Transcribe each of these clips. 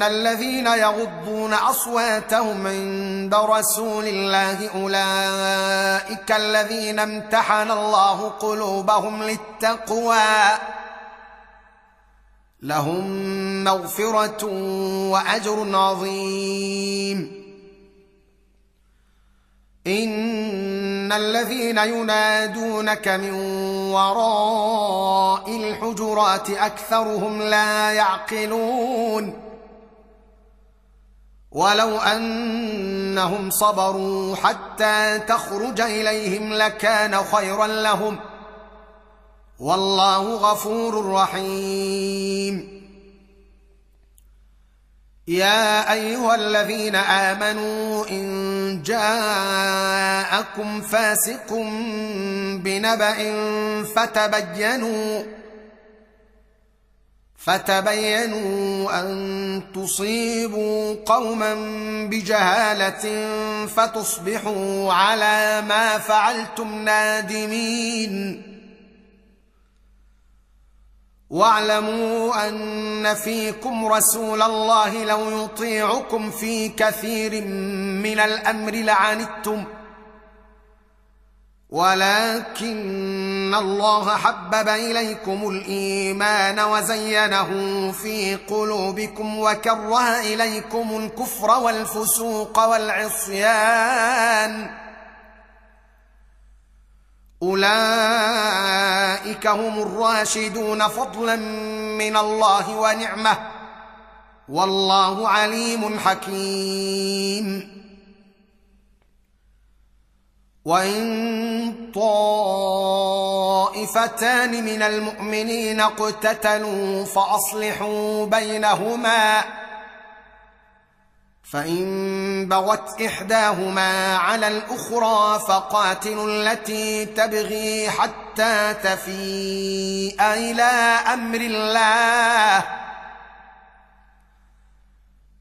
ان الذين يغضون اصواتهم عند رسول الله اولئك الذين امتحن الله قلوبهم للتقوى لهم مغفره واجر عظيم ان الذين ينادونك من وراء الحجرات اكثرهم لا يعقلون ولو انهم صبروا حتى تخرج اليهم لكان خيرا لهم والله غفور رحيم. يا ايها الذين امنوا ان جاءكم فاسق بنبأ فتبينوا فتبينوا أن تصيبوا قوما بجهالة فتصبحوا على ما فعلتم نادمين. واعلموا أن فيكم رسول الله لو يطيعكم في كثير من الأمر لعنتم ولكن الله حبب إليكم الإيمان وزينه في قلوبكم وكره إليكم الكفر والفسوق والعصيان. أولئك هم الراشدون فضلا من الله ونعمة. والله عليم حكيم. وإن طائفتان من المؤمنين اقتتلوا فأصلحوا بينهما فإن بغت إحداهما على الأخرى فقاتلوا التي تبغي حتى تفيء إلى أمر الله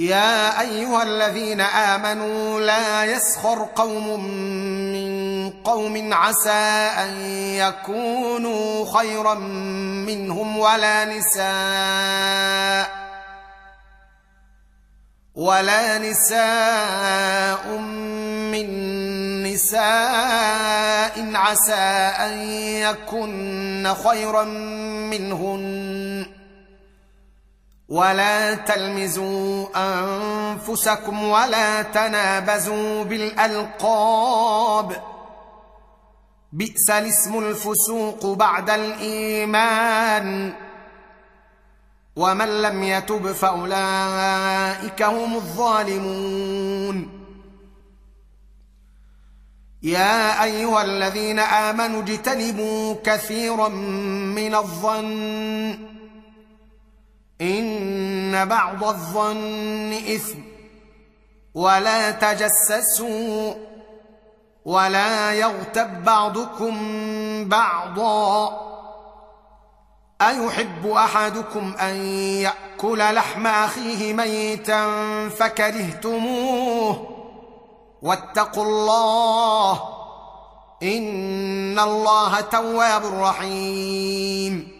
يا أيها الذين آمنوا لا يسخر قوم من قوم عسى أن يكونوا خيرا منهم ولا نساء ولا نساء من نساء عسى أن يكن خيرا منهن ولا تلمزوا أنفسكم ولا تنابزوا بالألقاب. بئس الاسم الفسوق بعد الإيمان. ومن لم يتب فأولئك هم الظالمون. يا أيها الذين آمنوا اجتنبوا كثيرا من الظن. إن بعض الظن إثم ولا تجسسوا ولا يغتب بعضكم بعضا أيحب أحدكم أن يأكل لحم أخيه ميتا فكرهتموه واتقوا الله إن الله تواب رحيم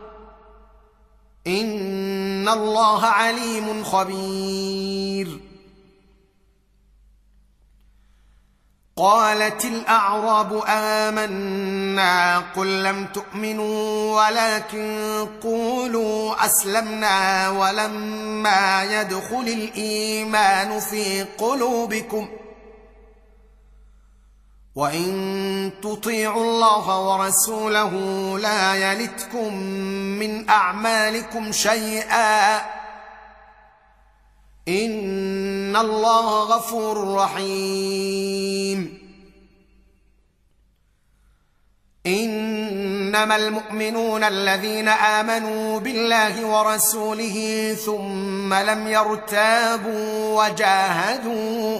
ان الله عليم خبير. قالت الاعراب امنا قل لم تؤمنوا ولكن قولوا اسلمنا ولما يدخل الايمان في قلوبكم وان تطيعوا الله ورسوله لا يلتكم من اعمالكم شيئا ان الله غفور رحيم انما المؤمنون الذين امنوا بالله ورسوله ثم لم يرتابوا وجاهدوا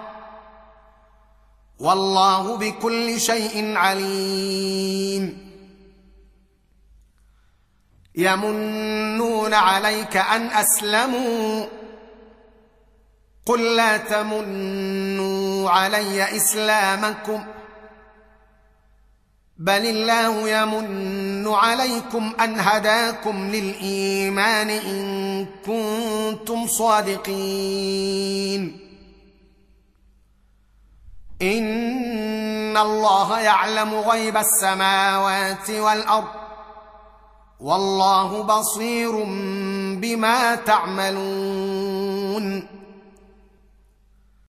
والله بكل شيء عليم. يمنون عليك أن أسلموا. قل لا تمنوا علي إسلامكم. بل الله يمن عليكم أن هداكم للإيمان إن كنتم صادقين. إن الله يعلم غيب السماوات والأرض والله بصير بما تعملون